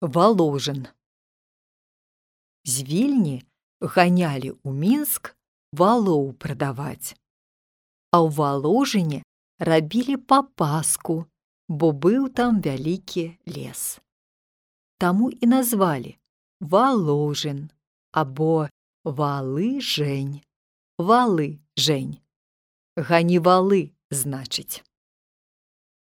Валожын. З вільні ганялі ў мінск валоў прадаваць. А ў валожыне рабілі папаску, бо быў там вялікі лес. Таму і назвалі валожын або валы жень, валы жень. Гані валы, значыць.